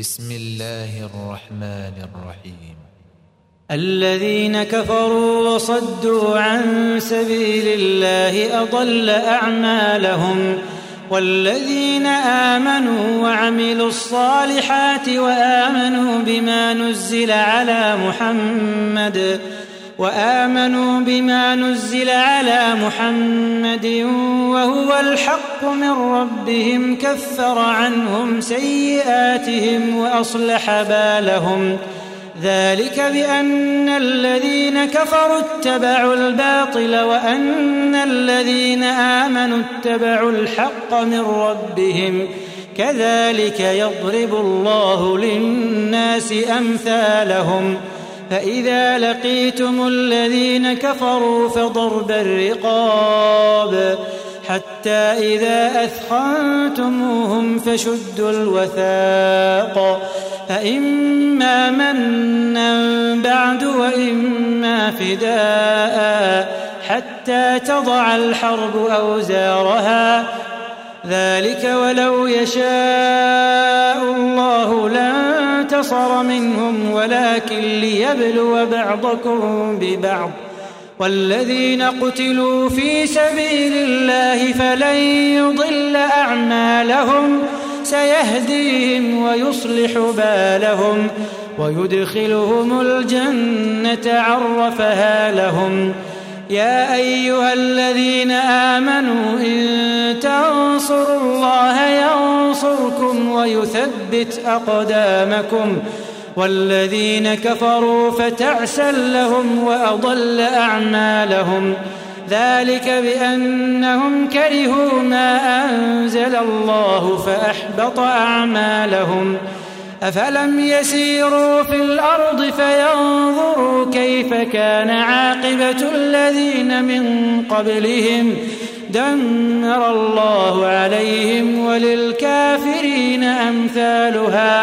بسم الله الرحمن الرحيم. الذين كفروا وصدوا عن سبيل الله أضل أعمالهم والذين آمنوا وعملوا الصالحات وآمنوا بما نزل على محمد وآمنوا بما نزل على محمد وهو الحق من ربهم كفر عنهم سيئاتهم وأصلح بالهم. ذلك بأن الذين كفروا اتبعوا الباطل وأن الذين آمنوا اتبعوا الحق من ربهم. كذلك يضرب الله للناس أمثالهم. فإذا لقيتم الذين كفروا فضرب الرقاب. حتى إذا أثخنتموهم فشدوا الوثاق. فإما منا بعد وإما فداء. حتى تضع الحرب أوزارها. ذلك ولو يشاء الله لانتصر منهم ولكن ليبلو بعضكم ببعض. والذين قتلوا في سبيل الله فلن يضل أعمالهم. سيهديهم ويصلح بالهم ويدخلهم الجنة عرفها لهم. يا أيها الذين آمنوا إن تنصروا الله ينصركم ويثبت أقدامكم. والذين كفروا فتعسا لهم وأضل أعمالهم. ذلك بأنهم كرهوا ما أنزل الله فأحبط أعمالهم. أفلم يسيروا في الأرض فينظروا كيف كان عاقبة الذين من قبلهم. دمر الله عليهم وللكافرين أمثالها.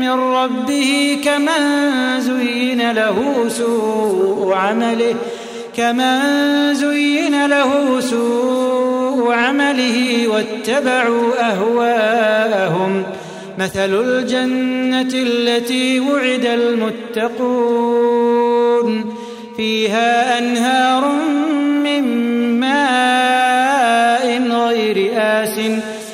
من ربه كمن زين له سوء عمله كمن زين له سوء عمله واتبعوا أهواءهم. مثل الجنة التي وعد المتقون. فيها أنهار من ماء غير آسٍ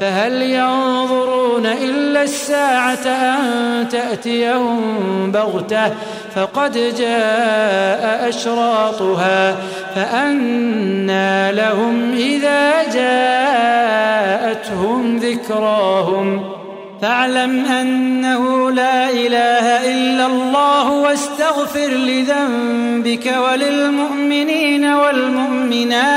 فهل ينظرون إلا الساعة أن تأتيهم بغتة؟ فقد جاء أشراطها فأنى لهم إذا جاءتهم ذكراهم. فاعلم أنه لا إله إلا الله واستغفر لذنبك وللمؤمنين والمؤمنات.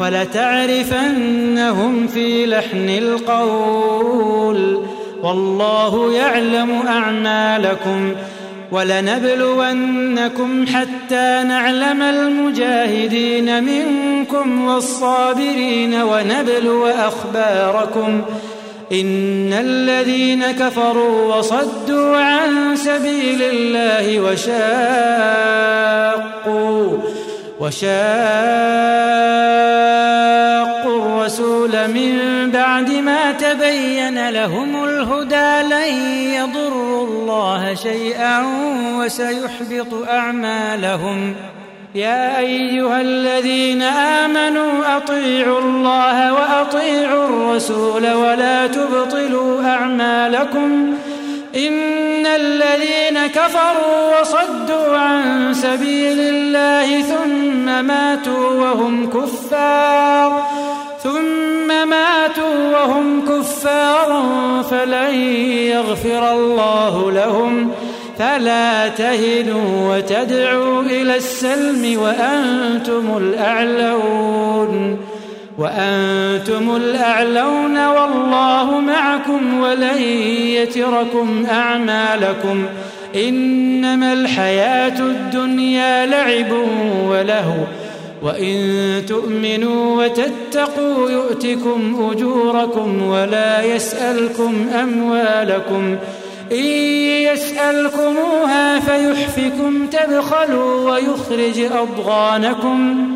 ولتعرفنهم في لحن القول والله يعلم أعمالكم ولنبلونكم حتى نعلم المجاهدين منكم والصابرين ونبلو أخباركم إن الذين كفروا وصدوا عن سبيل الله وشاقوا وشاقوا الرسول من بعد ما تبين لهم الهدى لن يضروا الله شيئا وسيحبط أعمالهم. يا أيها الذين آمنوا أطيعوا الله وأطيعوا الرسول ولا تبطلوا أعمالكم. إن الذين كفروا وصدوا عن سبيل الله ثم ماتوا وهم كفار ثم ماتوا وهم كفار فلن يغفر الله لهم. فلا تهنوا وتدعوا إلى السلم وأنتم الأعلون. وأنتم الأعلون والله معكم ولن يتركم أعمالكم إنما الحياة الدنيا لعب وله وإن تؤمنوا وتتقوا يؤتكم أجوركم ولا يسألكم أموالكم إن يسألكموها فيحفكم تبخلوا ويخرج أضغانكم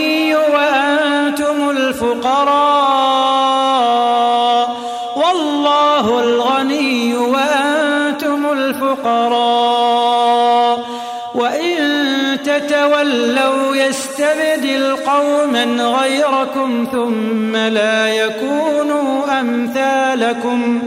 قوما غيركم ثم لا يكونوا أمثالكم.